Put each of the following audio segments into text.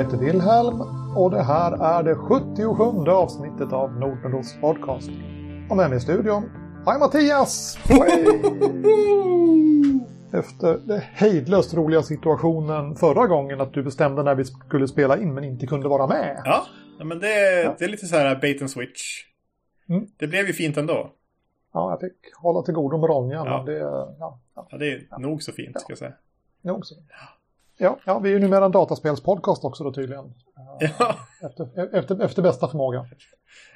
Jag heter Wilhelm och det här är det 77 avsnittet av Nordnordos podcast. Och med mig i studion har jag Mattias! Efter den hejdlöst roliga situationen förra gången att du bestämde när vi skulle spela in men inte kunde vara med. Ja, men det, ja. det är lite så här bait and switch. Mm. Det blev ju fint ändå. Ja, jag fick hålla till godo med Ronja. Ja. Men det, ja, ja. ja, det är nog så fint, ska jag säga. Nog så. Ja, ja, vi är ju numera en dataspelspodcast också då tydligen. Ja. Efter, efter, efter bästa förmåga.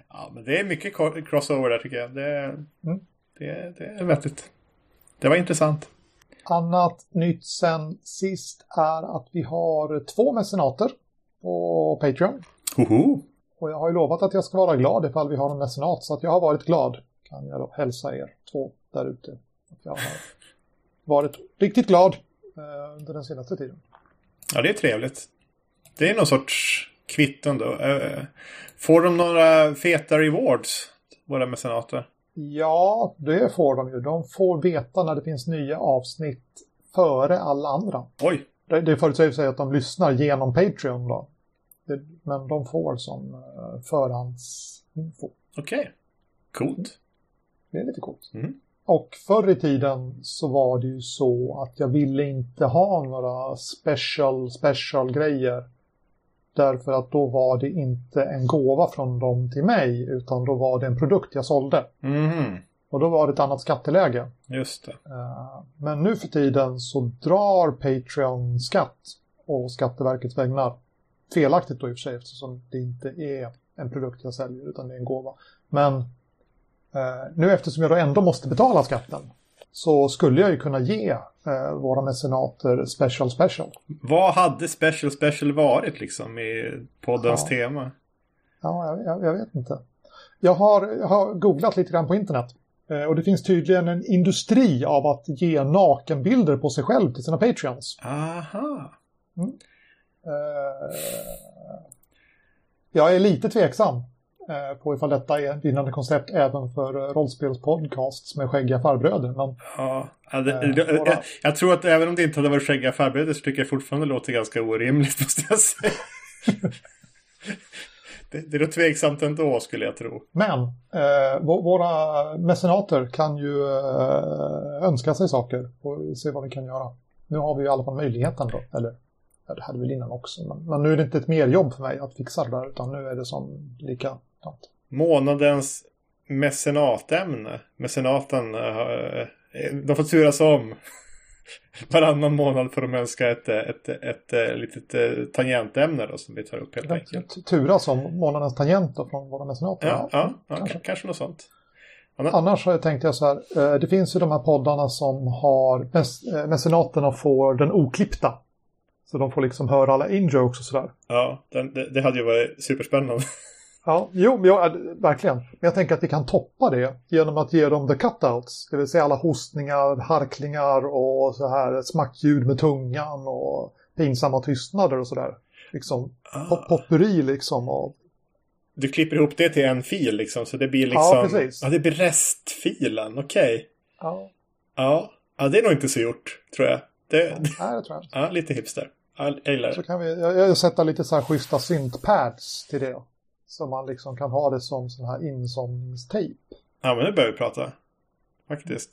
Ja, men det är mycket crossover där tycker jag. Det, mm. det, det är vettigt. Det var intressant. Annat nytt sen sist är att vi har två mecenater på Patreon. Hoho. Och jag har ju lovat att jag ska vara glad ifall vi har en mecenat. Så att jag har varit glad. Kan jag då hälsa er två där ute. Jag har varit riktigt glad eh, under den senaste tiden. Ja, det är trevligt. Det är någon sorts kvitton då. Eh, får de några feta rewards, våra mecenater? Ja, det får de ju. De får veta när det finns nya avsnitt före alla andra. Oj! Det, det förutsäger sig att de lyssnar genom Patreon då. Det, men de får som uh, förhandsinfo. Okej. Okay. Coolt. Det är lite coolt. Mm. Och förr i tiden så var det ju så att jag ville inte ha några special, special grejer. Därför att då var det inte en gåva från dem till mig utan då var det en produkt jag sålde. Mm. Och då var det ett annat skatteläge. Just det. Eh, men nu för tiden så drar Patreon skatt och Skatteverkets vägnar. Felaktigt då i och för sig eftersom det inte är en produkt jag säljer utan det är en gåva. Men nu eftersom jag då ändå måste betala skatten så skulle jag ju kunna ge eh, våra mecenater special special. Vad hade special special varit liksom i poddens ja. tema? Ja, jag, jag, vet inte. Jag har, jag har googlat lite grann på internet. Eh, och det finns tydligen en industri av att ge nakenbilder på sig själv till sina patreons. Aha. Mm. Eh, jag är lite tveksam Eh, på ifall detta är ett vinnande koncept även för eh, rollspelspodcasts med skäggiga farbröder. Men, ja, det, våra... jag, jag, tror att även om det inte hade varit skäggiga farbröder så tycker jag fortfarande det låter ganska orimligt måste jag säga. det, det är då tveksamt ändå skulle jag tro. Men eh, våra mecenater kan ju eh, önska sig saker och se vad vi kan göra. Nu har vi i alla fall möjligheten då, eller ja, det hade vi innan också. Men, men, nu är det inte ett mer jobb för mig att fixa det där utan nu är det som lika något. Månadens mecenatämne. Mecenaten, uh, de får turas om. Varannan månad får de önska ett, ett, ett, ett, ett litet tangentämne då som vi tar upp helt ja, enkelt. Turas om månadens tangent då från våra mecenater. Ja, ja, ja kanske. kanske något sånt. Annars tänkte jag så här, det finns ju de här poddarna som har mecenaterna får den oklippta. Så de får liksom höra alla in-jokes och sådär. Ja, det, det hade ju varit superspännande. Ja, jo, ja, verkligen. Men jag tänker att vi kan toppa det genom att ge dem the cutouts. Det vill säga alla hostningar, harklingar och så här smackljud med tungan och pinsamma tystnader och sådär. Liksom ah. potpurri liksom. Och... Du klipper ihop det till en fil liksom, så det blir liksom... Ja, precis. Ja, det blir restfilen, okej. Okay. Ja. ja. Ja, det är nog inte så gjort, tror jag. Det... Ja, det tror jag Ja, lite hipster. Jag gillar det. Så kan vi, jag, jag sätter lite så här schyssta syntpads till det. Så man liksom kan ha det som sån här insomningstejp. Ja, men nu börjar vi prata. Faktiskt.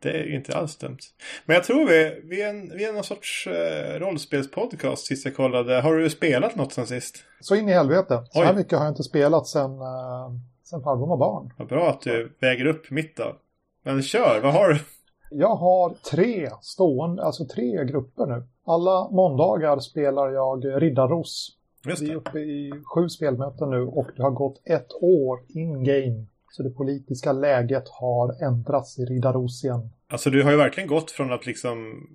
Det är ju inte alls dumt. Men jag tror vi, vi, är, en, vi är någon sorts eh, rollspelspodcast sist jag kollade. Har du spelat något sen sist? Så in i helvete. Så Oj. här mycket har jag inte spelat sen, eh, sen farbror var barn. Vad bra att du väger upp mitt då. Men kör, vad har du? Jag har tre stående, alltså tre grupper nu. Alla måndagar spelar jag Riddarros. Vi är uppe i sju spelmöten nu och det har gått ett år in-game. Så det politiska läget har ändrats i Riddarosien. Alltså du har ju verkligen gått från att liksom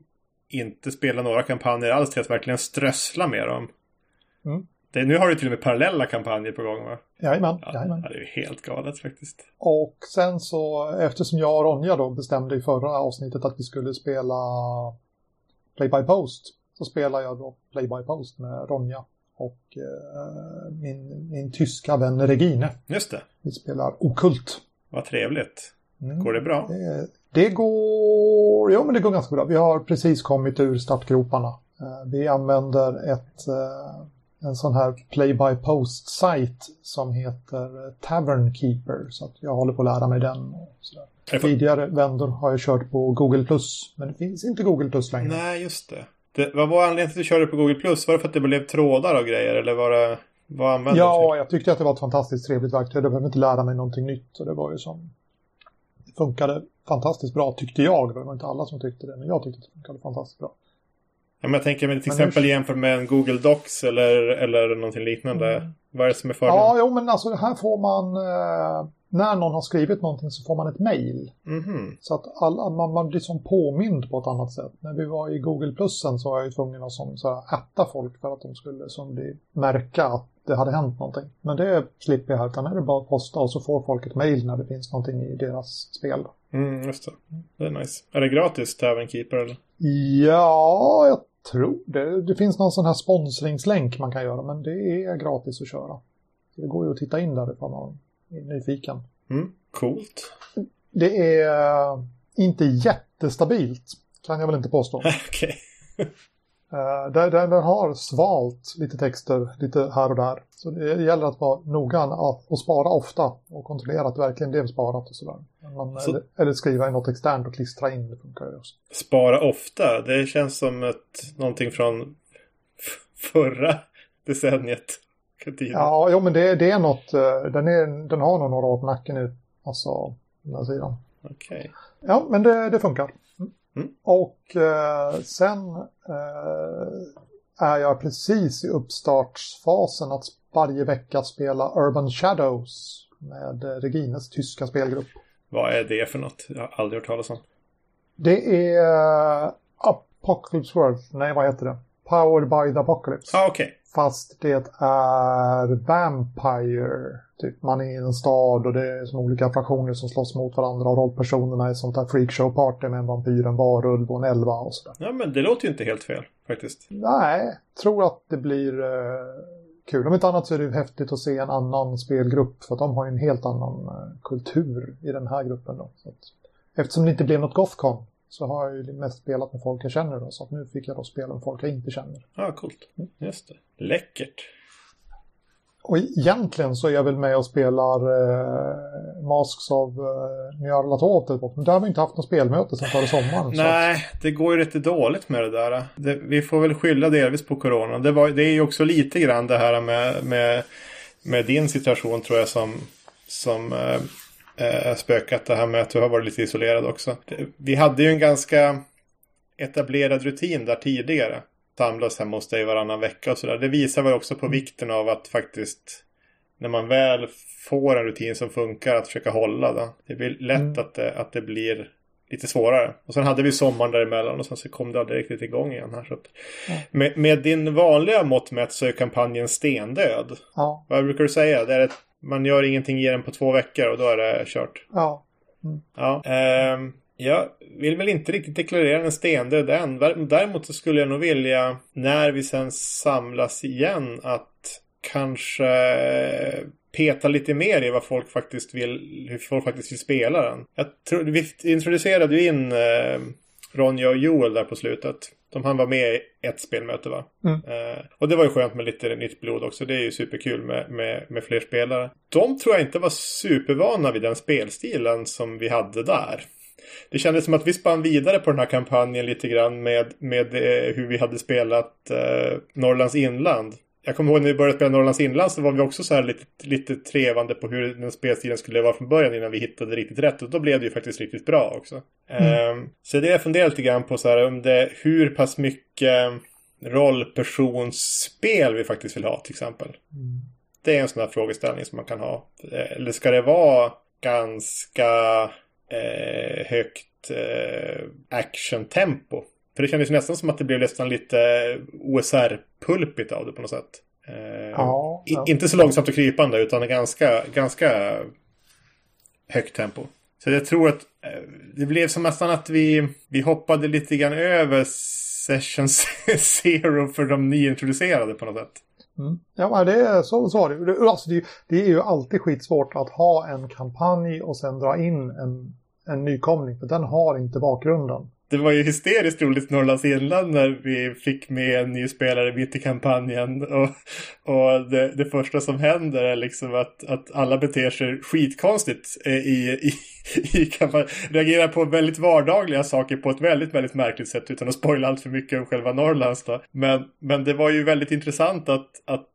inte spela några kampanjer alls till att verkligen strössla med dem. Mm. Det, nu har du till och med parallella kampanjer på gång va? Jajamän, ja, jajamän. Det är helt galet faktiskt. Och sen så, eftersom jag och Ronja då bestämde i förra avsnittet att vi skulle spela Play by Post, så spelar jag då Play by Post med Ronja och eh, min, min tyska vän Regine. Just det. Vi spelar Okult. Vad trevligt. Mm. Går det bra? Det, det går, ja men det går ganska bra. Vi har precis kommit ur startgroparna. Eh, vi använder ett eh, en sån här play-by-post-sajt som heter Tavern Keeper. Så jag håller på att lära mig den. Tidigare vändor har jag kört på Google+, men det finns inte Google längre. Nej, just det. det vad var anledningen till att du körde på Google+? Var det för att det blev trådar och grejer, eller var det... Vad använde Ja, du jag tyckte att det var ett fantastiskt trevligt verktyg. Jag behövde inte lära mig någonting nytt. Och det var ju som... Det funkade fantastiskt bra, tyckte jag. Det var inte alla som tyckte det, men jag tyckte att det funkade fantastiskt bra. Ja, men jag tänker till men exempel nu... jämfört med en Google Docs eller, eller någonting liknande. Mm. Vad är det som är fördelen? Ja, jo, men alltså här får man... Eh, när någon har skrivit någonting så får man ett mail. Mm. Så att alla, man, man blir som påmind på ett annat sätt. När vi var i Google Plusen så var jag ju tvungen att som, så här, ätta folk för att de skulle som bli, märka att det hade hänt någonting. Men det slipper jag här, utan är det bara att posta och så får folk ett mail när det finns någonting i deras spel. Mm, just det. Det är nice. Är det gratis, Tavern Keeper? Eller? Ja, jag tror det. Det finns någon sån här sponsringslänk man kan göra, men det är gratis att köra. Det går ju att titta in där ifall man är nyfiken. Mm, coolt. Det är inte jättestabilt, kan jag väl inte påstå. Okej. Okay. Uh, den, den, den, har svalt lite texter lite här och där. Så det gäller att vara noggrann och spara ofta och kontrollera att det verkligen blev sparat och sådär. Man, så... eller, eller, skriva i något externt och klistra in, det funkar ju också. Spara ofta, det känns som ett, någonting från förra decenniet. Ja, jo, men det, det är något, eh, den, är, den har nog några år på nacken nu, alltså den här sidan. Okej. Okay. Ja, men det, det funkar. Mm. Och eh, sen eh, är jag precis i uppstartsfasen att varje vecka spela Urban Shadows med Regines tyska spelgrupp. Vad är det för något? Jag har aldrig hört talas om. Det är uh, Apocalypse World. Nej, vad heter det? Powered by the Apocalypse. Ah, okej. Okay. Fast det är Vampire. Typ man är i en stad och det är som olika fraktioner som slåss mot varandra och rollpersonerna är ett sånt där freakshow-party med en vampyr, en varulv och en elva och sådär. Ja men det låter ju inte helt fel faktiskt. Nej, tror att det blir uh, kul. Om inte annat så är det häftigt att se en annan spelgrupp för de har ju en helt annan uh, kultur i den här gruppen då. Att, eftersom det inte blev något Gothcon så har jag ju mest spelat med folk jag känner då, så att nu fick jag då spela med folk jag inte känner. Ja, ah, coolt. Just det. Läckert. Och egentligen så är jag väl med och spelar eh, Masks of eh, Nyarlathotep. Men där har vi inte haft något spelmöte sedan förra sommaren. Nej, att... det går ju lite dåligt med det där. Det, vi får väl skylla delvis på corona. Det, var, det är ju också lite grann det här med, med, med din situation tror jag som, som eh, eh, spökat det här med att du har varit lite isolerad också. Vi hade ju en ganska etablerad rutin där tidigare. Samlas hemma hos dig varannan vecka och sådär. Det visar väl också på vikten av att faktiskt när man väl får en rutin som funkar att försöka hålla den. Det blir lätt mm. att, det, att det blir lite svårare. Och sen hade vi sommaren däremellan och sen så kom det aldrig riktigt igång igen här. Så mm. med, med, din vanliga mått mätt så är kampanjen stendöd. Ja. Vad brukar du säga? Det är ett man gör ingenting i den på två veckor och då är det kört. Ja. Mm. Ja. Eh, jag vill väl inte riktigt deklarera en stendöd än. Däremot så skulle jag nog vilja, när vi sen samlas igen, att kanske peta lite mer i vad folk faktiskt vill, hur folk faktiskt vill spela den. Jag tror, vi introducerade ju in eh, Ronja och Joel där på slutet. De han var med i ett spelmöte va? Mm. Eh, och det var ju skönt med lite nytt blod också. Det är ju superkul med, med, med fler spelare. De tror jag inte var supervana vid den spelstilen som vi hade där. Det kändes som att vi spann vidare på den här kampanjen lite grann med, med eh, hur vi hade spelat eh, Norrlands inland jag kommer ihåg när vi började spela Norrlands inland så var vi också så här lite, lite trevande på hur den spelstilen skulle vara från början innan vi hittade riktigt rätt. Och då blev det ju faktiskt riktigt bra också. Mm. Um, så det jag funderar lite grann på så här om det, hur pass mycket rollpersonsspel vi faktiskt vill ha till exempel. Mm. Det är en sån här frågeställning som man kan ha. Eller ska det vara ganska eh, högt eh, actiontempo? För det kändes nästan som att det blev nästan lite OSR-pulpigt av det på något sätt. Eh, ja, ja. Inte så långsamt och krypande utan ganska, ganska högt tempo. Så jag tror att eh, det blev som nästan att vi, vi hoppade lite grann över session zero för de nyintroducerade på något sätt. Mm. Ja, det är så, så var det. Alltså, det. Det är ju alltid skitsvårt att ha en kampanj och sen dra in en, en nykomling. För den har inte bakgrunden det var ju hysteriskt roligt i Norrlands inland när vi fick med en ny spelare mitt i kampanjen. Och, och det, det första som händer är liksom att, att alla beter sig skitkonstigt eh, i, i, i kampanjen. Reagerar på väldigt vardagliga saker på ett väldigt, väldigt märkligt sätt utan att spoila allt för mycket om själva Norrlands. Då. Men, men det var ju väldigt intressant att, att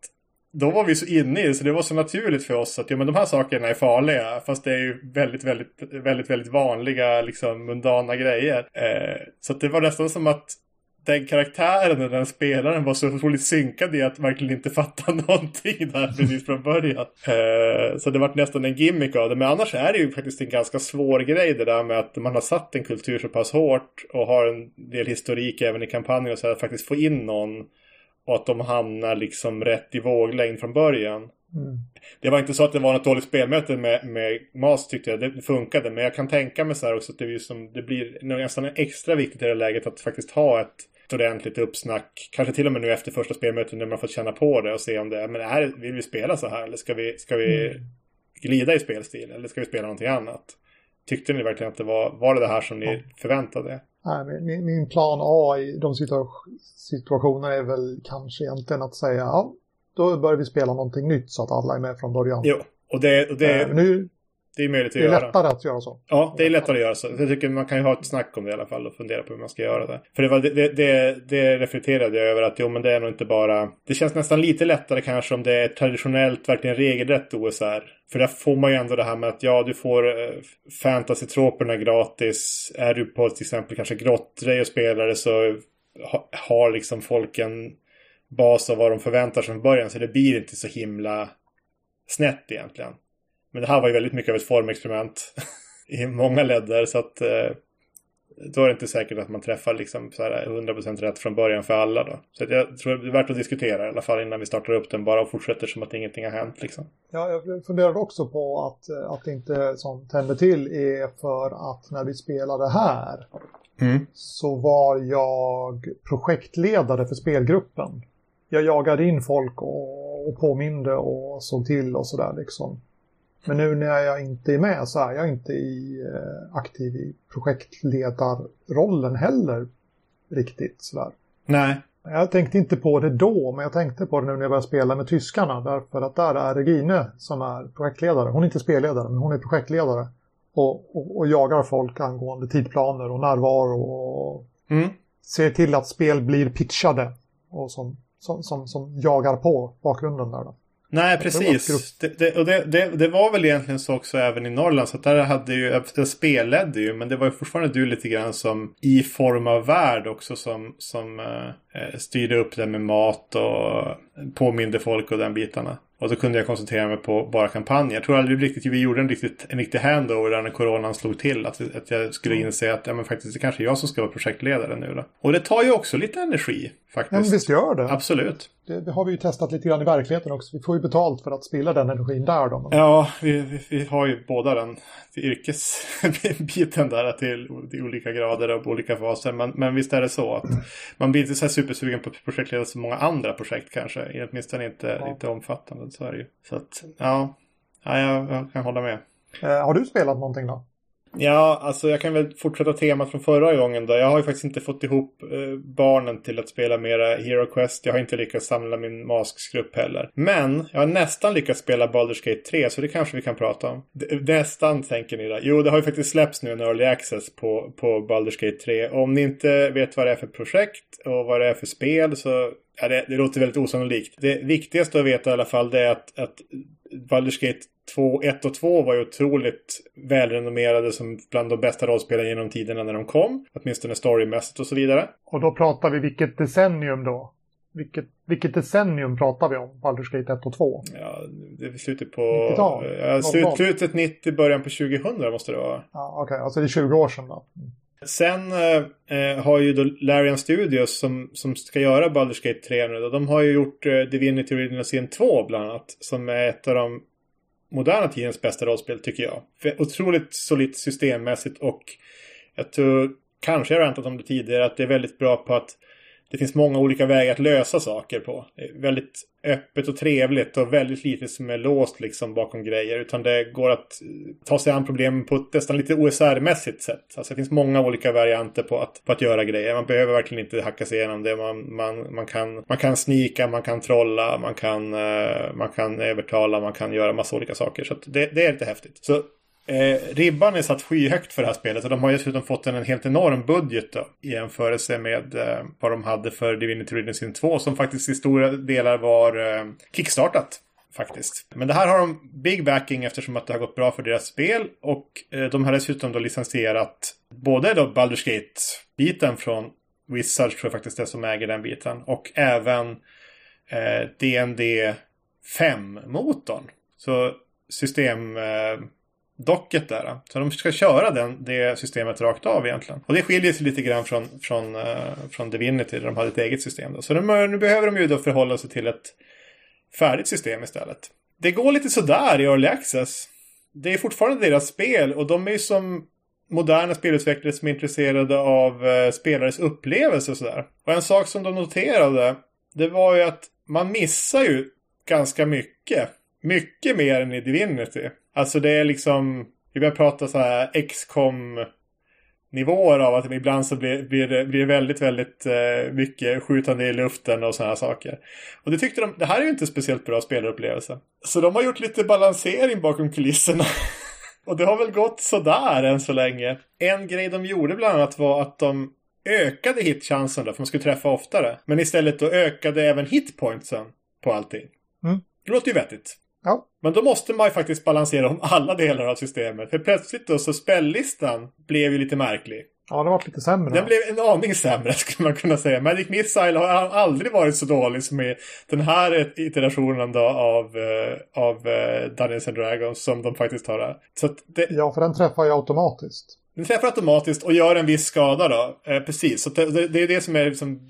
då var vi så inne i det så det var så naturligt för oss att ja, men de här sakerna är farliga. Fast det är ju väldigt, väldigt, väldigt, väldigt vanliga, liksom mundana grejer. Eh, så det var nästan som att den karaktären och den spelaren var så otroligt synkad i att verkligen inte fatta någonting där precis från början. Eh, så det var nästan en gimmick av det. Men annars är det ju faktiskt en ganska svår grej det där med att man har satt en kultur så pass hårt och har en del historik även i kampanjen och så här, att faktiskt få in någon och att de hamnar liksom rätt i våglängd från början. Mm. Det var inte så att det var något dåligt spelmöte med, med Mas tyckte jag. Det funkade. Men jag kan tänka mig så här också att det, blir som, det blir nästan extra viktigt i det här läget att faktiskt ha ett ordentligt uppsnack. Kanske till och med nu efter första spelmötet när man fått känna på det och se om det är, men är, vill vi spela så här eller ska vi, ska vi mm. glida i spelstil eller ska vi spela någonting annat? Tyckte ni verkligen att det var, var det det här som ni förväntade? Nej, min, min plan A i de situationerna är väl kanske egentligen att säga ja, då börjar vi spela någonting nytt så att alla är med från början. Jo, och det, och det, äh, nu, det är möjligt att göra. Det är göra. lättare att göra så. Ja, det är lättare att göra så. Jag tycker man kan ju ha ett snack om det i alla fall och fundera på hur man ska göra det. För det, var, det, det, det reflekterade jag över att jo, men det är nog inte bara... Det känns nästan lite lättare kanske om det är traditionellt, verkligen regelrätt OSR. För där får man ju ändå det här med att ja, du får eh, fantasy-troperna gratis. Är du på till exempel kanske grottrej och spelare så ha, har liksom folk en bas av vad de förväntar sig från början. Så det blir inte så himla snett egentligen. Men det här var ju väldigt mycket av ett formexperiment i många ledder så att eh, då är det inte säkert att man träffar liksom så här 100% rätt från början för alla då. Så jag tror det är värt att diskutera i alla fall innan vi startar upp den bara och fortsätter som att ingenting har hänt liksom. Ja, jag funderade också på att, eh, att det inte som tänder till är för att när vi spelade här mm. så var jag projektledare för spelgruppen. Jag jagade in folk och, och påminde och såg till och sådär liksom. Men nu när jag inte är med så är jag inte i, eh, aktiv i projektledarrollen heller riktigt sådär. Nej. Jag tänkte inte på det då, men jag tänkte på det nu när jag började spela med tyskarna. Därför att där är Regine som är projektledare. Hon är inte spelledare, men hon är projektledare. Och, och, och jagar folk angående tidplaner och närvaro och mm. ser till att spel blir pitchade. Och som, som, som, som jagar på bakgrunden där då. Nej, precis. Det, det, och det, det, det, var väl egentligen så också även i Norrland. Så att där hade ju, jag spelledde ju, men det var ju fortfarande du lite grann som i form av värld också som, som eh, styrde upp det med mat och påminde folk och den bitarna. Och så kunde jag koncentrera mig på bara kampanjen. Jag tror aldrig riktigt vi gjorde en, riktigt, en riktig handover där när coronan slog till. Att, att jag skulle mm. inse att ja, men faktiskt det kanske är jag som ska vara projektledare nu då. Och det tar ju också lite energi faktiskt. Men visst gör det. Absolut. Det, det, har vi ju testat lite grann i verkligheten också. Vi får ju betalt för att spilla den energin där då. Ja, vi, vi, vi har ju båda den yrkesbiten där till, till olika grader och olika faser. Men, men visst är det så att man blir inte så här supersugen på projektledare som många andra projekt kanske. Åtminstone inte, ja. inte omfattande. Så är det ju. Så att, ja, ja jag, jag kan hålla med. Eh, har du spelat någonting då? Ja, alltså jag kan väl fortsätta temat från förra gången då. Jag har ju faktiskt inte fått ihop eh, barnen till att spela mera Hero Quest. Jag har inte lyckats samla min Masks-grupp heller. Men jag har nästan lyckats spela Baldur's Gate 3 så det kanske vi kan prata om. D nästan tänker ni då. Jo, det har ju faktiskt släppts nu en Early Access på, på Baldur's Gate 3. Om ni inte vet vad det är för projekt och vad det är för spel så Ja, det, det låter väldigt osannolikt. Det viktigaste att veta i alla fall det är att, att Baldur's Gate 2, 1 och 2 var ju otroligt välrenommerade som bland de bästa rollspelen genom tiderna när de kom. Åtminstone storymässigt och så vidare. Och då pratar vi vilket decennium då? Vilket, vilket decennium pratar vi om? Baldur's Gate 1 och 2? Ja, det är slutet på... 90-tal? Ja, slut, slutet 90, början på 2000 måste det vara. Ja, Okej, okay. alltså det är 20 år sedan då. Mm. Sen eh, har ju då Larian Studios som, som ska göra Baldur's Gate 3 nu de har ju gjort eh, Divinity Original Sin 2 bland annat. Som är ett av de moderna tidens bästa rollspel tycker jag. För otroligt solitt systemmässigt och jag tror, kanske jag har väntat om det tidigare, att det är väldigt bra på att det finns många olika vägar att lösa saker på. Det är väldigt öppet och trevligt och väldigt lite som är låst liksom bakom grejer. Utan det går att eh, ta sig an problemen på ett nästan lite OSR-mässigt sätt. Alltså det finns många olika varianter på att, på att göra grejer. Man behöver verkligen inte hacka sig igenom det. Man, man, man, kan, man kan snika, man kan trolla, man kan, eh, man kan övertala, man kan göra massa olika saker. Så det, det är lite häftigt. Så Eh, ribban är satt skyhögt för det här spelet och de har dessutom fått en, en helt enorm budget då, i jämförelse med eh, vad de hade för Divinity Original Sin 2 som faktiskt i stora delar var eh, kickstartat. Faktiskt. Men det här har de big backing eftersom att det har gått bra för deras spel och eh, de har dessutom då licensierat både då Baldur's Gate-biten från Wizards tror jag faktiskt det som äger den biten och även eh, DND 5-motorn. Så system eh, docket där. Så de ska köra den, det systemet rakt av egentligen. Och det skiljer sig lite grann från, från, uh, från Divinity där de hade ett eget system. Då. Så de, nu behöver de ju då förhålla sig till ett färdigt system istället. Det går lite sådär i Early Access. Det är fortfarande deras spel och de är ju som moderna spelutvecklare som är intresserade av uh, spelares upplevelse och sådär. Och en sak som de noterade, det var ju att man missar ju ganska mycket. Mycket mer än i Divinity. Alltså det är liksom, vi börjar prata så här XCOM nivåer av att ibland så blir, blir, det, blir det väldigt, väldigt eh, mycket skjutande i luften och sådana saker. Och det tyckte de, det här är ju inte speciellt bra spelarupplevelse. Så de har gjort lite balansering bakom kulisserna. och det har väl gått sådär än så länge. En grej de gjorde bland annat var att de ökade hitchansen då, för man skulle träffa oftare. Men istället då ökade även hitpointsen på allting. Mm. Det låter ju vettigt. Ja. Men då måste man ju faktiskt balansera om alla delar av systemet. För plötsligt då så spellistan blev ju lite märklig. Ja, det var lite sämre. Den blev en aning sämre skulle man kunna säga. Magic Missile har aldrig varit så dålig som i den här iterationen då av, uh, av uh, Dungeons and Dragons som de faktiskt har. Så det... Ja, för den träffar ju automatiskt. Den träffar automatiskt och gör en viss skada då. Eh, precis, så det, det, är det som är liksom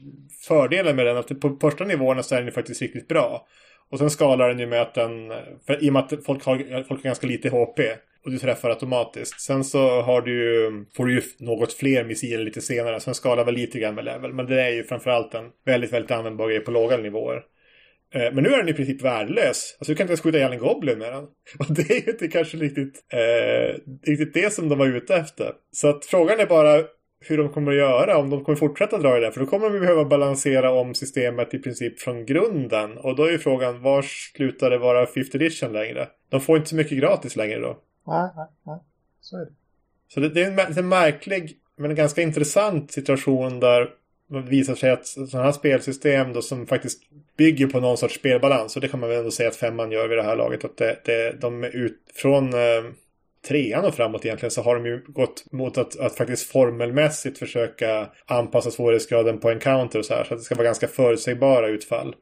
fördelen med den. Att på första nivåerna så är den faktiskt riktigt bra. Och sen skalar den ju med att den, för i och med att folk har, folk har ganska lite HP och du träffar automatiskt. Sen så har du ju, får du ju något fler missiler lite senare. Sen skalar väl lite grann med level. Men det är ju framförallt en väldigt, väldigt användbar grej på låga nivåer. Eh, men nu är den i princip värdelös. Alltså du kan inte ens skjuta ihjäl en Goblin med den. Och det är ju inte kanske riktigt, eh, riktigt det som de var ute efter. Så att frågan är bara hur de kommer att göra, om de kommer fortsätta dra i det. För då kommer de behöva balansera om systemet i princip från grunden. Och då är ju frågan, var slutar det vara 5th edition längre? De får inte så mycket gratis längre då. Nej, nej, nej. Så är det. Så det, det är en, en märklig, men en ganska intressant situation där det visar sig att sådana här spelsystem då som faktiskt bygger på någon sorts spelbalans. Och det kan man väl ändå säga att femman gör vid det här laget. Att det, det, de är ut från eh, trean och framåt egentligen så har de ju gått mot att, att faktiskt formelmässigt försöka anpassa svårighetsgraden på encounter och så här. Så att det ska vara ganska förutsägbara utfall.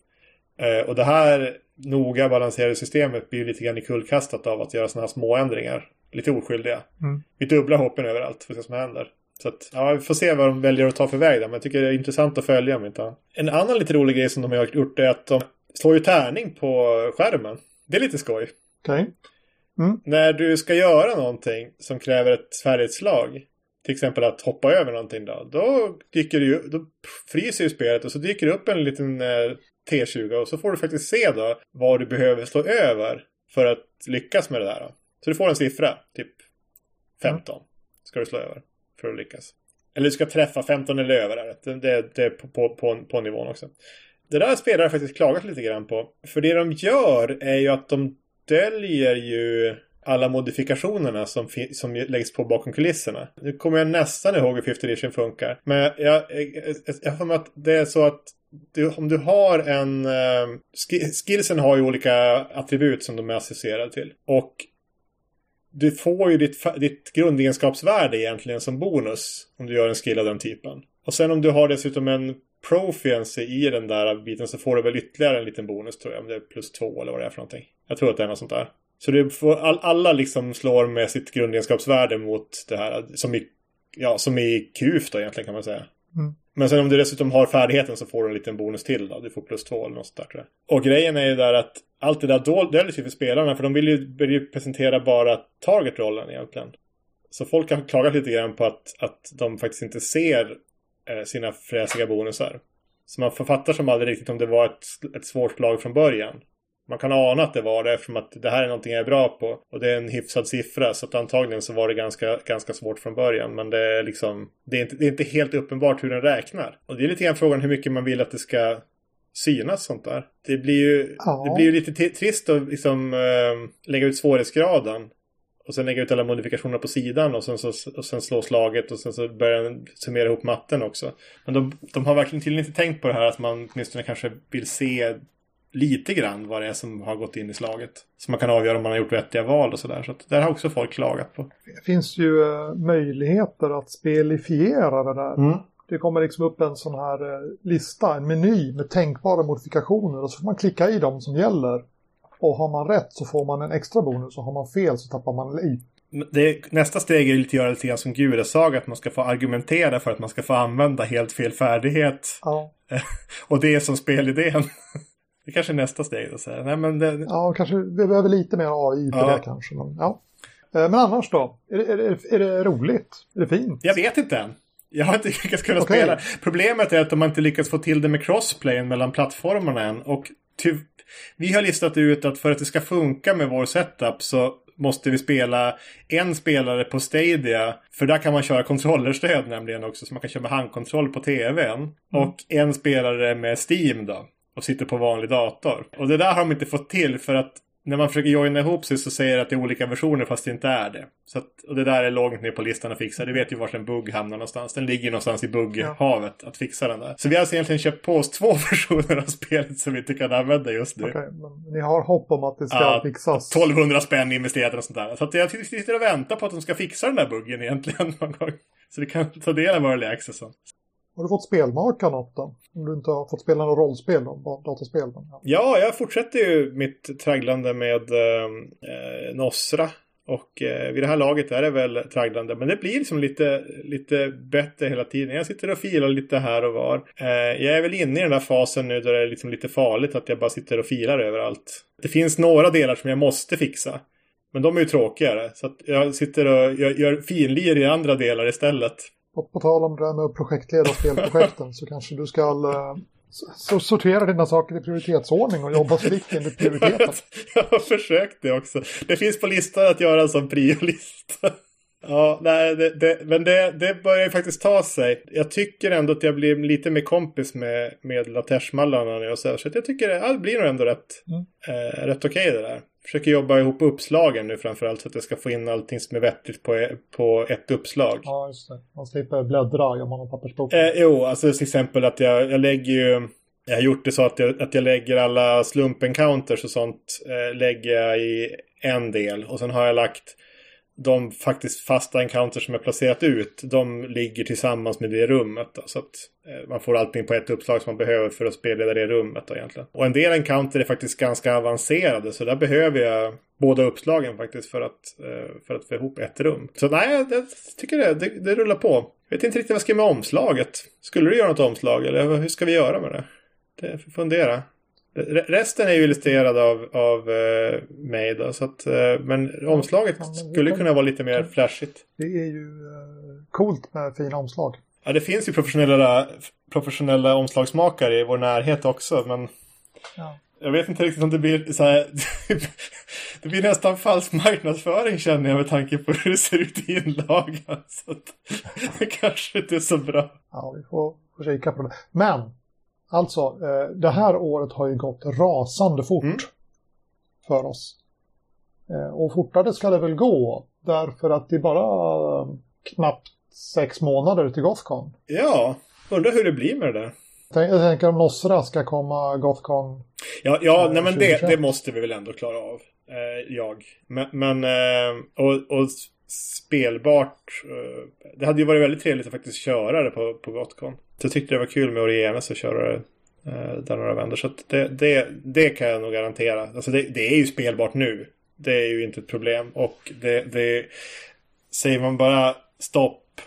Eh, och det här noga balanserade systemet blir lite grann kullkastat av att göra sådana här små ändringar. Lite oskyldiga. Mm. Vi dubblar hoppen överallt för att se vad som händer. Så att, ja, vi får se vad de väljer att ta för väg där. Men jag tycker det är intressant att följa om inte En annan lite rolig grej som de har gjort är att de slår ju tärning på skärmen. Det är lite skoj. Okay. Mm. När du ska göra någonting som kräver ett färdighetslag. Till exempel att hoppa över någonting då. Då, dyker det ju... då fryser ju spelet och så dyker det upp en liten eh, T20 och så får du faktiskt se då vad du behöver slå över för att lyckas med det där. Då. Så du får en siffra, typ 15 mm. ska du slå över för att lyckas. Eller du ska träffa 15 eller över det. Det, det är på, på, på, på nivån också. Det där spelar jag faktiskt klagat lite grann på. För det de gör är ju att de döljer ju alla modifikationerna som, som läggs på bakom kulisserna. Nu kommer jag nästan ihåg hur 50 edition funkar. Men jag, jag, jag mig att det är så att du, om du har en... Uh, skillsen har ju olika attribut som de är associerade till. Och du får ju ditt, ditt grundegenskapsvärde egentligen som bonus om du gör en skill av den typen. Och sen om du har dessutom en proficiency i den där biten så får du väl ytterligare en liten bonus tror jag. Om det är plus två eller vad det är för någonting. Jag tror att det är något sånt där. Så det får, all, alla liksom slår med sitt grundegenskapsvärde mot det här. Som i, ja, som i QF då egentligen kan man säga. Mm. Men sen om du dessutom har färdigheten så får du en liten bonus till då. Du får plus två eller något sånt där tror jag. Och grejen är ju där att allt det där döljer för spelarna. För de vill ju, vill ju presentera bara target-rollen egentligen. Så folk har klagat lite grann på att, att de faktiskt inte ser sina fräsiga bonusar. Så man författar som aldrig riktigt om det var ett, ett svårt slag från början. Man kan ana att det var det eftersom att det här är någonting jag är bra på. Och det är en hyfsad siffra så att antagligen så var det ganska, ganska svårt från början. Men det är liksom, det är, inte, det är inte helt uppenbart hur den räknar. Och det är lite grann frågan hur mycket man vill att det ska synas sånt där. Det blir ju, ja. det blir ju lite trist att liksom äh, lägga ut svårighetsgraden. Och sen lägga ut alla modifikationer på sidan och sen, så, och sen slå slaget och sen så börjar den summera ihop matten också. Men de, de har verkligen tydligen inte tänkt på det här att man åtminstone kanske vill se lite grann vad det är som har gått in i slaget. Så man kan avgöra om man har gjort vettiga val och sådär. Så att där har också folk klagat på. Det finns ju uh, möjligheter att spelifiera det där. Mm. Det kommer liksom upp en sån här uh, lista, en meny med tänkbara modifikationer och så får man klicka i dem som gäller. Och har man rätt så får man en extra bonus och har man fel så tappar man liv. Det, nästa steg är ju lite göra lite grann som Gudasaga, att man ska få argumentera för att man ska få använda helt fel färdighet. Ja. och det är som spelidén. Det kanske är nästa steg. Då, så Nej, men det... Ja, kanske vi behöver lite mer AI för ja. det kanske. Men, ja. Eh, men annars då? Är det, är, det, är det roligt? Är det fint? Jag vet inte än. Jag har inte lyckats kunna okay. spela. Problemet är att de inte lyckats få till det med crossplayen mellan plattformarna än. Och. Vi har listat ut att för att det ska funka med vår setup så måste vi spela en spelare på Stadia. För där kan man köra kontrollerstöd nämligen också. Så man kan köra med handkontroll på tvn. Mm. Och en spelare med Steam då och sitter på vanlig dator. Och det där har de inte fått till för att när man försöker joina ihop sig så säger det att det är olika versioner fast det inte är det. Så att, och det där är långt ner på listan att fixa. Du vet ju var en bugg hamnar någonstans. Den ligger någonstans i bugghavet ja. att fixa den där. Så vi har alltså egentligen köpt på oss två versioner av spelet som vi inte kan använda just nu. Okay, men ni har hopp om att det ska ja, fixas? 1200 spänn investerat och sånt där. Så att jag sitter och väntar på att de ska fixa den där buggen egentligen någon gång. Så vi kan ta del av early accessen. Har du fått spelmaka något då? Om du inte har fått spela något rollspel då, dataspel? Då? Ja. ja, jag fortsätter ju mitt tragglande med eh, eh Nosra. Och eh, vid det här laget är det väl tragglande. Men det blir liksom lite, lite bättre hela tiden. Jag sitter och filar lite här och var. Eh, jag är väl inne i den där fasen nu där det är liksom lite farligt att jag bara sitter och filar överallt. Det finns några delar som jag måste fixa. Men de är ju tråkigare. Så att jag sitter och gör, gör finlir i andra delar istället. På, på tal om det där med att projektleda spelprojekten så kanske du ska uh, sortera dina saker i prioritetsordning och jobba strikt enligt prioriteten. Jag har försökt det också. Det finns på listan att göra en sån priolista. Ja, nej, det, det, men det, det börjar ju faktiskt ta sig. Jag tycker ändå att jag blir lite mer kompis med, med laterschmallarna nu och så. Så jag tycker att det blir nog ändå rätt, mm. eh, rätt okej okay det där försöker jobba ihop uppslagen nu framförallt så att jag ska få in allting som är vettigt på, på ett uppslag. Ja, just det. Man slipper bläddra om man har pappersbok. Eh, jo, alltså till exempel att jag, jag lägger ju... Jag har gjort det så att jag, att jag lägger alla slump-encounters och sånt eh, lägger jag i en del. Och sen har jag lagt de faktiskt fasta encounters som jag placerat ut, de ligger tillsammans med det rummet. Då, så att eh, man får allting på ett uppslag som man behöver för att spelleda det rummet då, egentligen. Och en del encounter är faktiskt ganska avancerade så där behöver jag båda uppslagen faktiskt för att, eh, för att få ihop ett rum. Så nej, jag tycker det, det, det rullar på. Jag vet inte riktigt vad jag ska med omslaget. Skulle du göra något omslag eller hur ska vi göra med det? Det får fundera. Resten är ju illustrerad av, av uh, mig då, så att, uh, men omslaget ja, men skulle kunna vara lite mer flashigt. Det är ju uh, coolt med fina omslag. Ja, det finns ju professionella, professionella omslagsmakare i vår närhet också, men ja. jag vet inte riktigt om det blir så här, det blir nästan falsk marknadsföring känner jag med tanke på hur det ser ut i inlagan. Så att, det kanske inte är så bra. Ja, vi får, får kika på det. Men Alltså, eh, det här året har ju gått rasande fort mm. för oss. Eh, och fortare ska det väl gå, därför att det är bara eh, knappt sex månader till Gothcon. Ja, undrar hur det blir med det där. Jag tänker om Nosra ska komma Gothcon. Ja, ja nej, men det, det, måste vi väl ändå klara av. Eh, jag. Men, men eh, och, och spelbart. Eh, det hade ju varit väldigt trevligt att faktiskt köra det på, på Gotcon. Jag tyckte det var kul med Orienes att köra det eh, där några vändor. Så det, det, det kan jag nog garantera. Alltså det, det, är ju spelbart nu. Det är ju inte ett problem. Och det, säger man bara stopp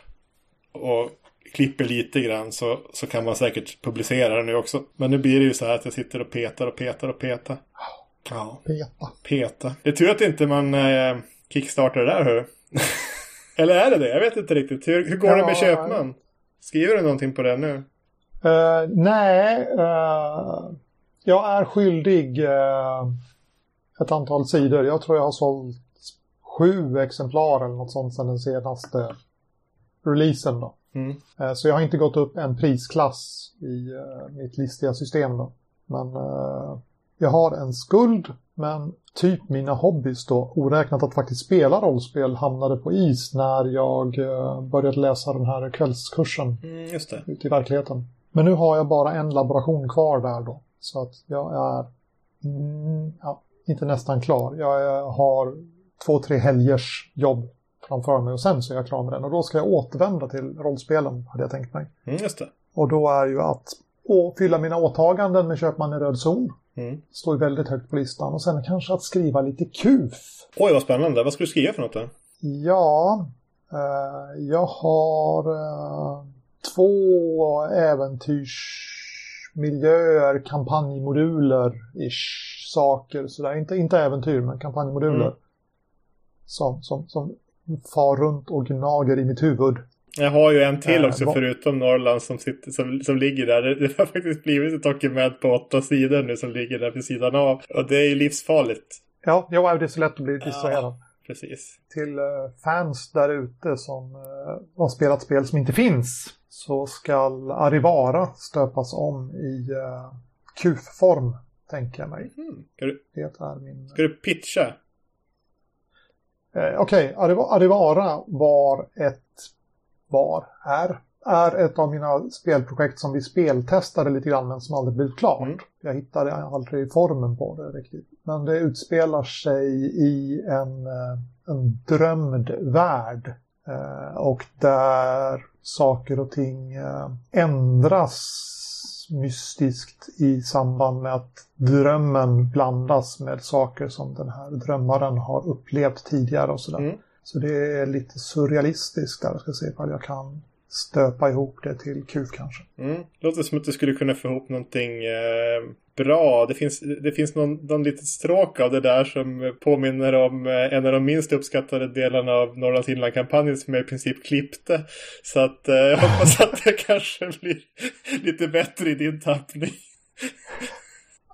och klipper lite grann så, så kan man säkert publicera det nu också. Men nu blir det ju så här att jag sitter och petar och petar och petar. Ja. Peta. Peta. Det är tur att inte man eh, kickstartar det där hör Eller är det det? Jag vet inte riktigt. Hur, hur går ja, det med Köpman? Skriver du någonting på det nu? Uh, nej, uh, jag är skyldig uh, ett antal sidor. Jag tror jag har sålt sju exemplar eller något sånt sedan den senaste releasen. Då. Mm. Så jag har inte gått upp en prisklass i mitt listiga system. Då. Men jag har en skuld, men typ mina hobbys då, oräknat att faktiskt spela rollspel, hamnade på is när jag började läsa den här kvällskursen mm, just det. ute i verkligheten. Men nu har jag bara en laboration kvar där då. Så att jag är mm, ja, inte nästan klar. Jag har två, tre helgers jobb framför mig och sen så är jag klar med den. Och då ska jag återvända till rollspelen, hade jag tänkt mig. Mm, just det. Och då är ju att å, fylla mina åtaganden med Köpman i röd zon. Mm. Står ju väldigt högt på listan. Och sen kanske att skriva lite kuf. Oj, vad spännande. Vad ska du skriva för något då? Ja, eh, jag har eh, två äventyrsmiljöer, kampanjmoduler, ish, saker sådär. Inte, inte äventyr, men kampanjmoduler. Mm. Som, som, som far runt och gnager i mitt huvud. Jag har ju en till också äh, förutom Norrland som, sitter, som, som ligger där. Det har faktiskt blivit ett dokument på åtta sidor nu som ligger där vid sidan av. Och det är ju livsfarligt. Ja, ja det är så lätt att bli distraherad. Ja, precis. Till uh, fans där ute som uh, har spelat spel som inte finns så ska Arivara stöpas om i QF-form, tänker jag mig. Mm. Du, det är min... Ska du pitcha? Eh, Okej, okay. Arivara var ett, var, är, är ett av mina spelprojekt som vi speltestade lite grann men som aldrig blev klart. Mm. Jag hittade aldrig formen på det riktigt. Men det utspelar sig i en, eh, en drömd värld. Eh, och där saker och ting eh, ändras mystiskt i samband med att drömmen blandas med saker som den här drömmaren har upplevt tidigare och sådär. Mm. Så det är lite surrealistiskt där. Jag ska se ifall jag kan stöpa ihop det till kuf kanske. Mm. Låter som att du skulle kunna få ihop någonting eh, bra. Det finns, det finns någon, någon litet stråk av det där som påminner om eh, en av de minst uppskattade delarna av Norrlands inland-kampanjen som jag i princip klippte. Så att eh, jag hoppas att det kanske blir lite bättre i din tappning.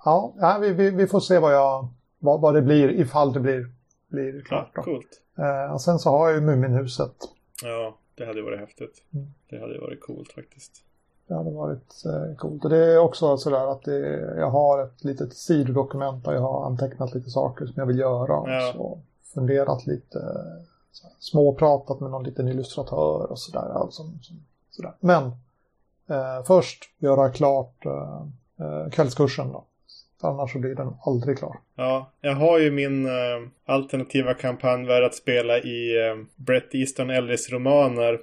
ja, vi, vi, vi, får se vad, jag, vad, vad det blir ifall det blir, blir klart. Ja, coolt. Eh, och sen så har jag ju Muminhuset. Ja, det hade varit häftigt. Mm. Det hade varit coolt faktiskt. Det hade varit eh, coolt. Och det är också sådär att det, jag har ett litet sidodokument där jag har antecknat lite saker som jag vill göra. Ja. Så funderat lite, så småpratat med någon liten illustratör och sådär. Alltså, sådär. Men eh, först göra klart eh, eh kvällskursen då. Annars så blir den aldrig klar. Ja, jag har ju min äh, alternativa kampanj värd att spela i äh, Brett Easton Ellis romaner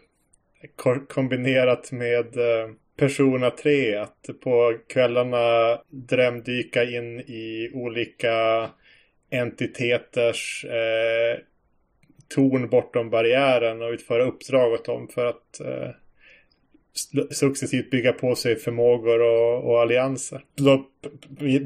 kombinerat med äh, Persona 3. Att på kvällarna drömdyka in i olika entiteters torn bortom barriären och utföra uppdrag åt dem för att successivt bygga på sig förmågor och, och allianser.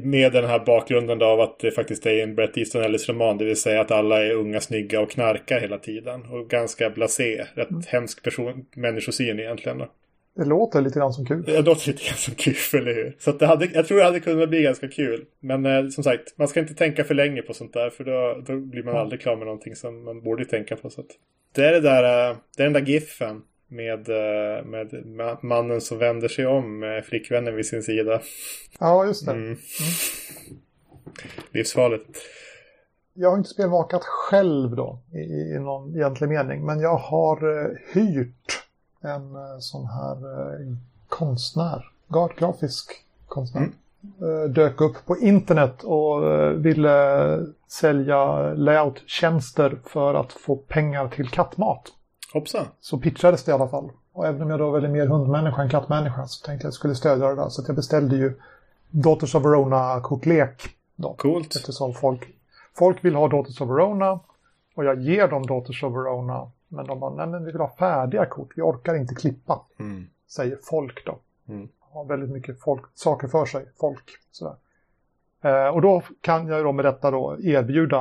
Med den här bakgrunden av att det faktiskt är en Brett Easton Ellis roman, det vill säga att alla är unga, snygga och knarkar hela tiden. Och ganska blasé, rätt mm. hemsk person, människosyn egentligen. Då. Det låter lite grann som kul. Det låter lite grann som kul, eller hur? Så det hade, jag tror det hade kunnat bli ganska kul. Men eh, som sagt, man ska inte tänka för länge på sånt där. För då, då blir man ja. aldrig klar med någonting som man borde tänka på. Så att, det är det där, eh, det är den där giffen med, eh, med mannen som vänder sig om med flickvännen vid sin sida. Ja, just det. Mm. Mm. Livsfarligt. Jag har inte spelmakat själv då i, i någon egentlig mening. Men jag har eh, hyrt en eh, sån här eh, konstnär, grafisk konstnär. Mm. Eh, dök upp på internet och ville sälja layout-tjänster för att få pengar till kattmat. Hoppsan. Så pitchades det i alla fall. Och även om jag då väldigt mer hundmänniska än kattmänniska så tänkte jag att jag skulle stödja det där. Så jag beställde ju Daughters of Verona koklek. Då, Coolt. Eftersom folk, folk vill ha Daughters of Verona och jag ger dem Daughters of Verona. Men de bara, nej men vi vill ha färdiga kort, vi orkar inte klippa. Mm. Säger folk då. Mm. Har väldigt mycket folk, saker för sig, folk. Sådär. Eh, och då kan jag då med detta då erbjuda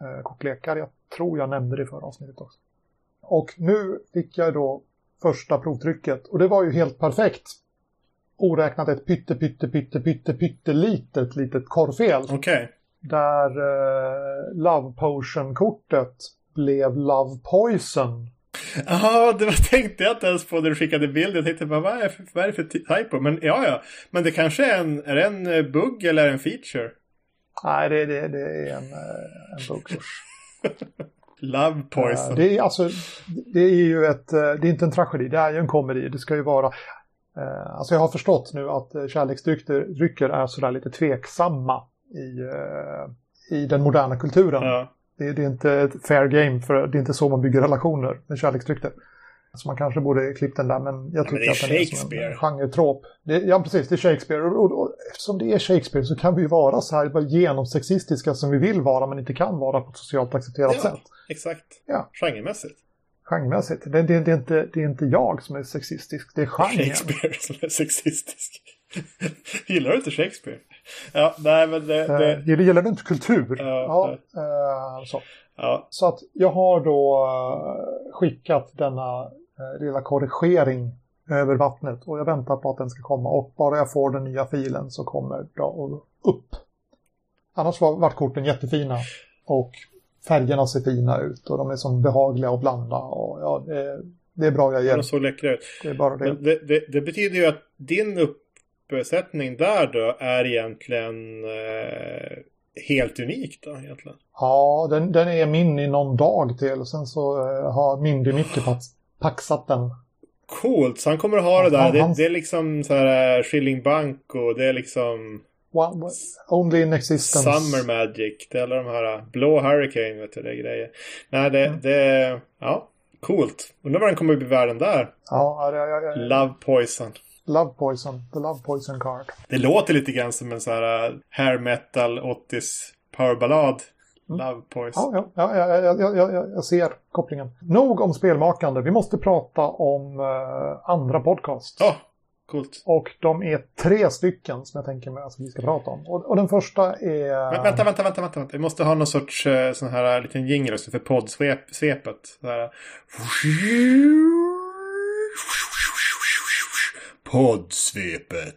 eh, kortlekar. Jag tror jag nämnde det i förra avsnittet också. Och nu fick jag då första provtrycket och det var ju helt perfekt. oräknat ett pytte, pytte, pytte, pytte, pyttelitet litet korvfel. Okej. Där eh, Love Potion-kortet blev Love Poison. Ja, det var, tänkte jag inte ens på när du skickade bilden. Jag tänkte bara, vad är, för- vad är det för typo? Men ja, ja. Men det kanske är en, är det en eh, bugg eller en feature? Nej, det, det, det är en, eh, en bugkurs. Love poison. Eh, Det är, alltså, det är ju ett, eh, det är inte en tragedi, det är ju en komedi. Det ska ju vara, eh, alltså jag har förstått nu att kärleksdrycker drycker är sådär lite tveksamma i, i den moderna kulturen. Ja. Det, det är inte ett fair game, för det är inte så man bygger relationer med kärleksdrycker. Så man kanske borde klippt den där, men jag tycker men det är att den är som Shakespeare. en genretrop. Det, ja, precis, det är Shakespeare. Och, och, och eftersom det är Shakespeare så kan vi ju vara så här genomsexistiska som vi vill vara, men inte kan vara på ett socialt accepterat Ja. sätt. Exakt. Ja. Genremässigt. Genremässigt. Det, det, det, är inte, det är inte jag som är sexistisk, det är genren. Shakespeare som är sexistisk. Gillar du inte Shakespeare? Ja, nej men det... det Eh, Gillar, gillar du inte kultur? Ja, eh, så. ja. så att jag har då eh, skickat denna lilla korrigering över vattnet och jag väntar på att den ska komma och bara jag får den nya filen så kommer det upp. Annars var, vart korten jättefina och färgerna ser fina ut och de är som behagliga att blanda och ja, det, det är bra jag De ger. såg läckra ut. Det är bara det. Det, det, det betyder ju att din uppsättning där då är egentligen eh, helt unik då egentligen. Ja, den, den är min i någon dag till. Sen så eh, har Mindy Micke pax, paxat den. Coolt, så han kommer att ha det där. Det, han- det är liksom så här eh, Shilling Bank och det är liksom One, only in existence. Summer Magic. Det är alla de här eh, Blå Hurricane, vet du, det är grejer. Nej, det, Mm. det, ja, coolt. Undrar vad den kommer att bli värd den där. Ja, ja, ja, ja. Love Poison. Love Poison. The Love Poison card. Det låter lite grann som en sån här eh, hair metal 80s powerballad. Mm. Love Poise. Ja, ja, ja, jag, jag, jag, jag ser kopplingen. Nog om spelmakande. Vi måste prata om eh, andra podcasts. Ja, coolt. Och de är tre stycken som jag tänker mig att vi ska prata om. Och, och den första är... Vä vänta, vänta, vänta, vänta. Vi måste ha någon sorts eh, sån här eh, liten jingel för poddsvepet. Poddsvepet.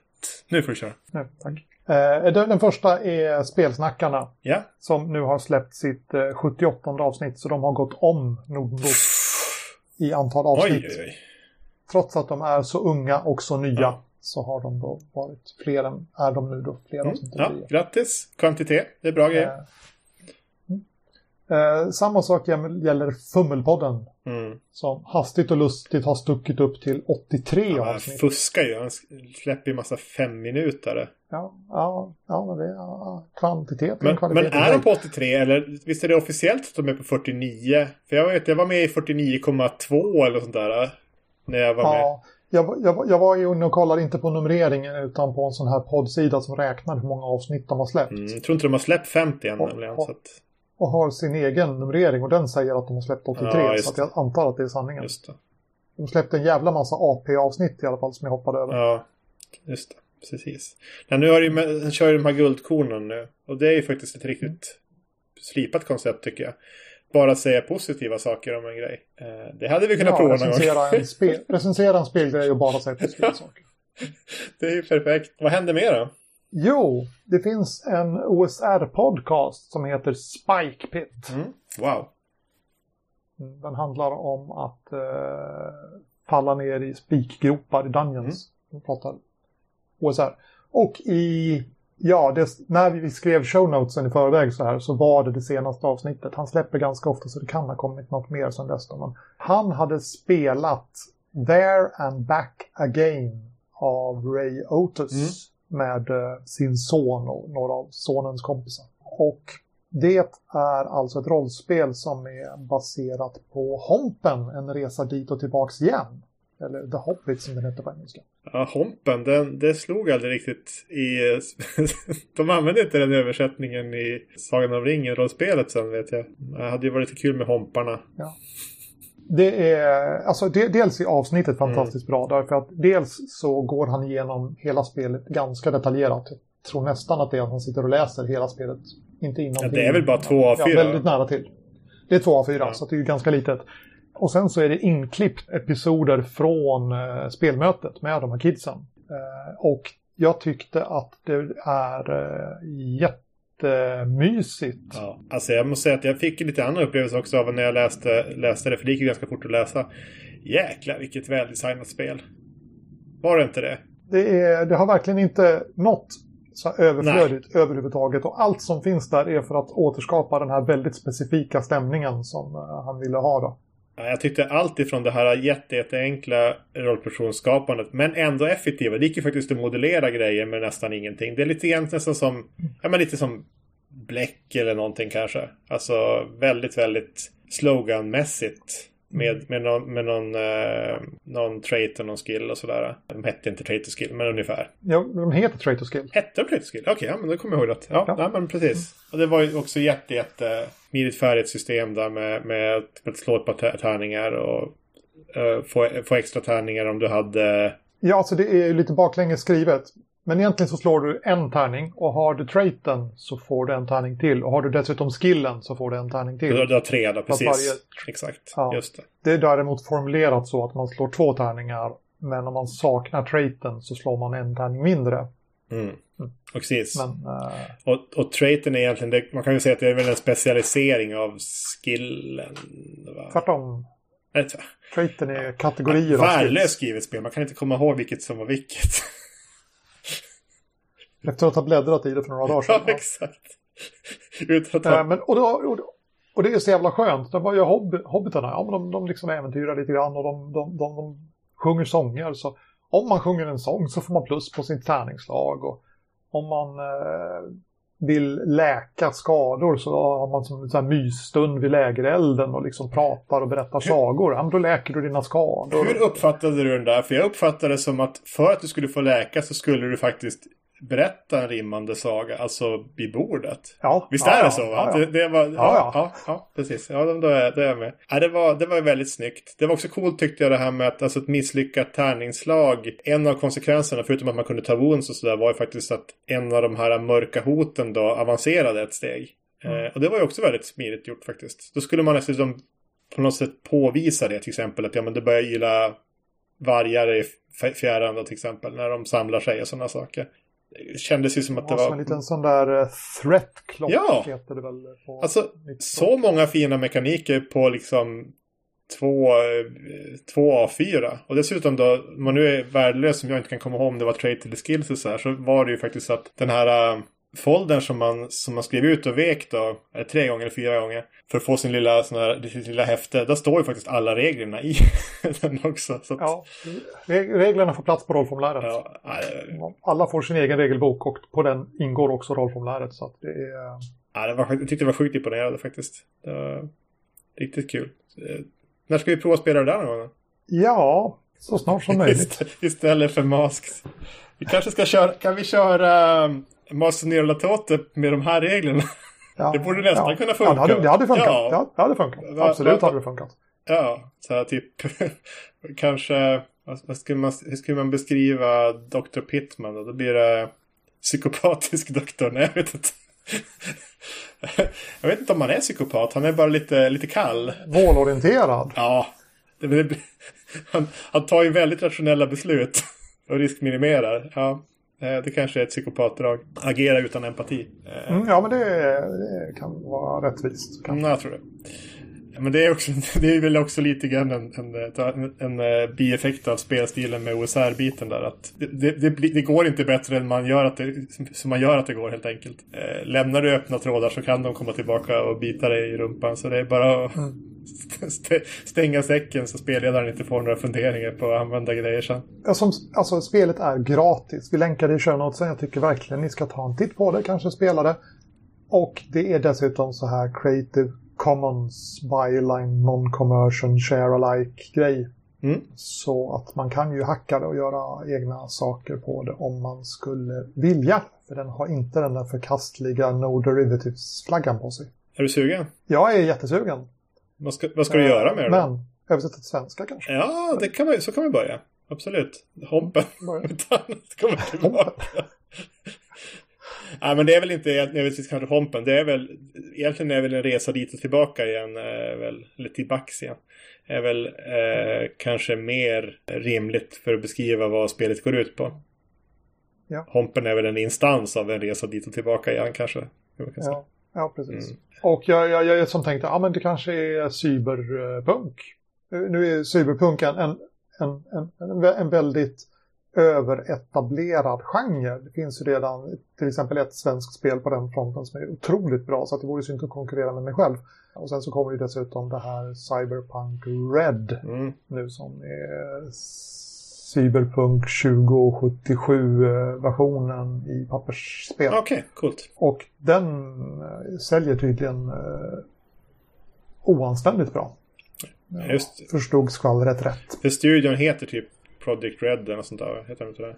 Nu får du köra. Nej, tack. Eh, den, första är Spelsnackarna. Ja. Som nu har släppt sitt eh, 78 avsnitt. Så de har gått om Nordbok i antal avsnitt. Oj, oj. Trots att de är så unga och så nya. Ja. Så har de då varit fler än, är de nu då fler Mm. avsnitt Ja, grattis. Kvantitet. Det är bra grejer. Eh, mm. Eh, samma sak gäll- gäller Fummelpodden. Mm. Som hastigt och lustigt har stuckit upp till 83 Han avsnitt. fuskar ju. Han släpper ju massa fem minuter. Ja, ja, ja, men det är ja, kvantitet Men, men är de på 83 eller visst är det officiellt att de är på 49? För jag vet, jag var med i 49,2 eller sånt där. När jag var med. Ja, jag, var- jag, var- jag var inne och kollade inte på numreringen utan på en sån här poddsida som räknar hur många avsnitt de har släppt. Mm, jag tror inte de har släppt 50 än Ja, nämligen. ja. Så att, Och har sin egen numrering och den säger att de har släppt 83. Ja, så att jag antar att det är sanningen. De släppte en jävla massa AP-avsnitt i alla fall som jag hoppade över. Ja, just det. Precis. Ja, nu har ju, han kör ju de här guldkornen nu. Och det är ju faktiskt ett riktigt slipat koncept tycker jag. Bara säga positiva saker om en grej. Eh, det hade vi kunnat Ja, prova någon gång. recensera, en spel, recensera en spelgrej och bara säga positiva saker. Det är ju perfekt. Vad händer mer då? Jo, det finns en OSR-podcast som heter Spike Pit. Mm. Wow. Den handlar om att eh, falla ner i spikgropar i Dungeons. De pratar OSR. Och i, ja, det, när vi skrev shownotesen i förväg så här så var det det senaste avsnittet. Han släpper ganska ofta så det kan ha kommit något mer sen dess. Men han hade spelat There and Back Again av Ray Otis med eh, sin son och några av sonens kompisar. Och det är alltså ett rollspel som är baserat på Hompen, en resa dit och tillbaks igen. Eller The Hobbit som den heter på engelska. Ja, Hompen, den, det slog aldrig riktigt i... De använde inte den översättningen i Sagan om ringen-rollspelet sen vet jag. Det hade ju varit lite kul med Homparna. Det är, alltså de, dels är avsnittet fantastiskt bra därför att dels så går han igenom hela spelet ganska detaljerat. Jag tror nästan att det är att han sitter och läser hela spelet. Inte innan Ja, det är väl bara två av Ja, fyra? väldigt nära till. Det är två av fyra, Ja. så det är ganska litet. Och sen så är det inklippt episoder från eh, spelmötet med de här kidsen. Eh, och jag tyckte att det är eh, jättemysigt. Ja, alltså jag måste säga att jag fick lite annan upplevelse också av när jag läste, läste det, för det gick ju ganska fort att läsa. Jäklar vilket väldesignat spel. Var det inte det? Det, är, det har verkligen inte nått så här överflödigt Nej. överhuvudtaget. Och allt som finns där är för att återskapa den här väldigt specifika stämningen som uh, han ville ha. Då. Jag tyckte allt ifrån det här jätte, jätteenkla rollpersonsskapandet men ändå effektiva. Det gick ju faktiskt att modellera grejer med nästan ingenting. Det är lite grann nästan som, ja men lite som bläck eller någonting kanske. Alltså väldigt, väldigt sloganmässigt. Med, med någon, med någon, eh, någon trait och någon skill och sådär. De hette inte trait och skill, men ungefär. Ja, de heter trait och skill. Hette de trait och skill? Okej, okay, ja, men då kommer jag ihåg det. Ja, ja. Nej, men precis. Och det var ju också jätte, jätte smidigt färdigt system där med, med att slå ett par tärningar och uh, få, få extra tärningar om du hade... Ja, alltså det är lite baklänges skrivet. Men egentligen så slår du en tärning och har du traiten så får du en tärning till. Och har du dessutom skillen så får du en tärning till. Du har tre då, precis. Varje... Exakt, ja. just det. Det är däremot formulerat så att man slår två tärningar. Men om man saknar traiten så slår man en tärning mindre. Mm. Mm. Precis. Men, uh... och, och traiten är egentligen, det, man kan ju säga att det är väl en specialisering av skillen. Va? Tvärtom. Traiten är kategorier ja, Värdelöst skrivet spel, man kan inte komma ihåg vilket som var vilket. Efter att ha bläddrat i det för några dagar sedan. Ja, exakt. Utan att ha... äh, men, och, då, och, och, det är så jävla skönt. De var ju hobb hobbitarna. Ja, men de, de liksom äventyrar lite grann och de, de, de, de sjunger sånger. Så om man sjunger en sång så får man plus på sin tärningslag. Och om man eh, vill läka skador så har man som en sån här mysstund vid lägerelden och liksom pratar och berättar sagor. Ja, då läker du dina skador. Hur uppfattade du den där? För jag uppfattade det som att för att du skulle få läka så skulle du faktiskt berätta en rimmande saga, alltså vid bordet. Ja. Visst är ja, det så? Ja, det, det, var, ja, ja. precis. Ja, då är, då är jag med. Ja, det, var, det var väldigt snyggt. Det var också coolt tyckte jag det här med att alltså, ett misslyckat tärningslag. En av konsekvenserna, förutom att man kunde ta wounds och sådär, var ju faktiskt att en av de här mörka hoten då avancerade ett steg. Mm. Eh, och det var ju också väldigt smidigt gjort faktiskt. Då skulle man dessutom på något sätt påvisa det till exempel. Att ja, men det börjar gilla vargar i fjärran då till exempel. När de samlar sig och sådana saker. Det kändes ju som att det var... Som en liten sån där uh, threat clock ja. heter det väl. På alltså, så många fina mekaniker på liksom två, eh, två A4. Och dessutom då, om man nu är värdelös som jag inte kan komma ihåg om det var trade till skills och så här, så var det ju faktiskt att den här uh, foldern som man, som man skrev ut och vek då, eller tre gånger eller fyra gånger, för att få sin lilla, sån här, sitt lilla häfte, där står ju faktiskt alla reglerna i den också. Så att... Ja, reglerna får plats på rollformuläret. Ja, alla får sin egen regelbok och på den ingår också rollformuläret. Så det är... Ja, det var, jag tyckte det var sjukt imponerande faktiskt. Det var riktigt kul. Eh, när ska vi prova att spela det där då? Ja, så snart som möjligt. Istället för Masks. Vi kanske ska köra, kan vi köra Latote med de här reglerna. Ja, det borde nästan ja. kunna funka. Ja, det hade, det hade funkat. Ja. ja det hade funkat. Absolut hade det funkat. Ja, så här typ kanske, vad skulle man, hur skulle man beskriva Dr. Pittman då? Då blir det psykopatisk doktor. Nej, jag vet inte. jag vet inte om han är psykopat. Han är bara lite, lite kall. Målorienterad. Ja. Det, det, han, han tar ju väldigt rationella beslut. Och riskminimerar. Ja. Eh, det kanske är ett psykopatdrag. Agera utan empati. Eh, mm, ja, men det, det, kan vara rättvist. Kan. Mm, jag tror det. Men det är, också, det är väl också lite grann en, en, en, en eh, bieffekt av spelstilen med OSR-biten där. Att det, det, det, går inte bättre än man gör att det, som man gör att det går helt enkelt. lämnar du öppna trådar så kan de komma tillbaka och bita dig i rumpan. Så det är bara att mm. stänga säcken så spelledaren inte får några funderingar på att använda grejer sen. Som, alltså, spelet är gratis. Vi länkar det i show Jag tycker verkligen ni ska ta en titt på det, kanske spela det. Och det är dessutom så här Creative Commons byline non-commercial share-alike grej. Mm. Så att man kan ju hacka det och göra egna saker på det om man skulle vilja. För den har inte den där förkastliga No Derivatives-flaggan på sig. Är du sugen? Jag är jättesugen. Vad ska, vad ska du göra med det Men, översätta till svenska kanske? Ja, det kan man, så kan vi börja. Absolut. Hompen. kommer tillbaka. Nej, men det är väl inte nödvändigtvis kanske Hompen. Det är väl, egentligen är väl en resa dit och tillbaka igen, är väl, eller tillbaks igen. Är väl eh, kanske mer rimligt för att beskriva vad spelet går ut på. Ja. Hompen är väl en instans av en resa dit och tillbaka igen kanske. kan. Ja, ja precis. Mm. Och jag, jag, jag som tänkte, ja men det kanske är cyberpunk. Nu är cyberpunk en, en, en, en väldigt överetablerad genre. Det finns ju redan till exempel ett svenskt spel på den fronten som är otroligt bra så att det vore synd att konkurrera med mig själv. Och sen så kommer ju dessutom det här Cyberpunk Red Mm. nu som är Cyberpunk 2077-versionen i pappersspel. Okej, coolt. Och den eh, säljer tydligen eh, oanständigt bra. Just det. Förstod skvallret rätt. För studion heter typ Project Red eller något sånt där. Heter de inte det?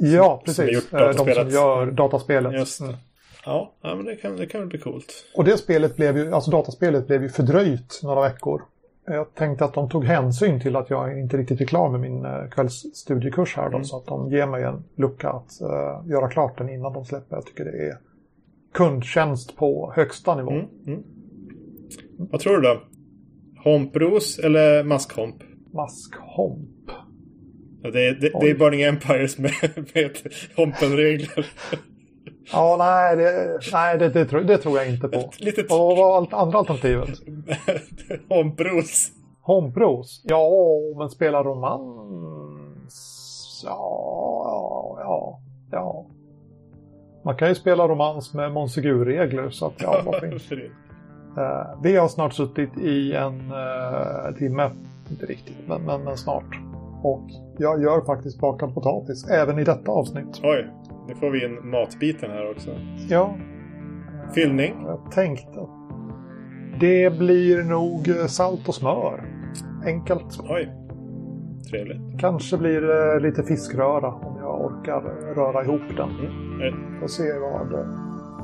Ja, som precis. gjort Eh, De som gör dataspelet. Just det. Mm. Ja, men det kan, det kan väl bli coolt. Och det spelet blev ju, alltså dataspelet blev ju fördröjt några veckor. Jag tänkte att de tog hänsyn till att jag inte riktigt är klar med min eh, kvällsstudiekurs här då, Mm. så att de ger mig en lucka att eh, göra klart den innan de släpper. Jag tycker det är kundtjänst på högsta nivå. Mm. Mm. Vad tror du då? Hompros eller maskhomp? Maskhomp. Ja, Det är, det, det är Burning Empires med, med Hompen-regler. Ja, nej, det, nej det, det, tror, det tror jag inte på. Ett litet Och vad var andra alternativet? Hompros. Hombros? Ja, men spela romans? Ja, ja, ja. Man kan ju spela romans med Monsegur-regler så att ja, varför inte? Eh, vi har snart suttit i en eh, timme, inte riktigt, men, men, men snart. Och jag gör faktiskt bakad potatis även i detta avsnitt. Oj, nu får vi in matbiten här också. Ja. Fyllning. Jag tänkte det blir nog salt och smör. Enkelt. Oj, trevligt. Kanske blir det lite fiskröra om jag orkar röra ihop den. Mm. Får se vad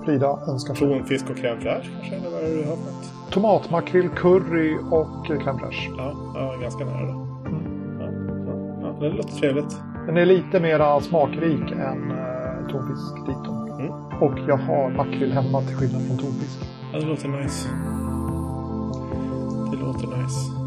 Frida önskar sig. Tonfisk och crème fraîche kanske? Eller vad är det du har för något? Tomatmakrill, curry och eh, crème fraîche. Ja, ja, ganska nära då. Mm. Ja, det låter trevligt. Den är lite mera smakrik än uh, tonfisk diton. Mm. Och jag har makrill hemma till skillnad från tonfisk. Ja, det låter nice. Det låter nice.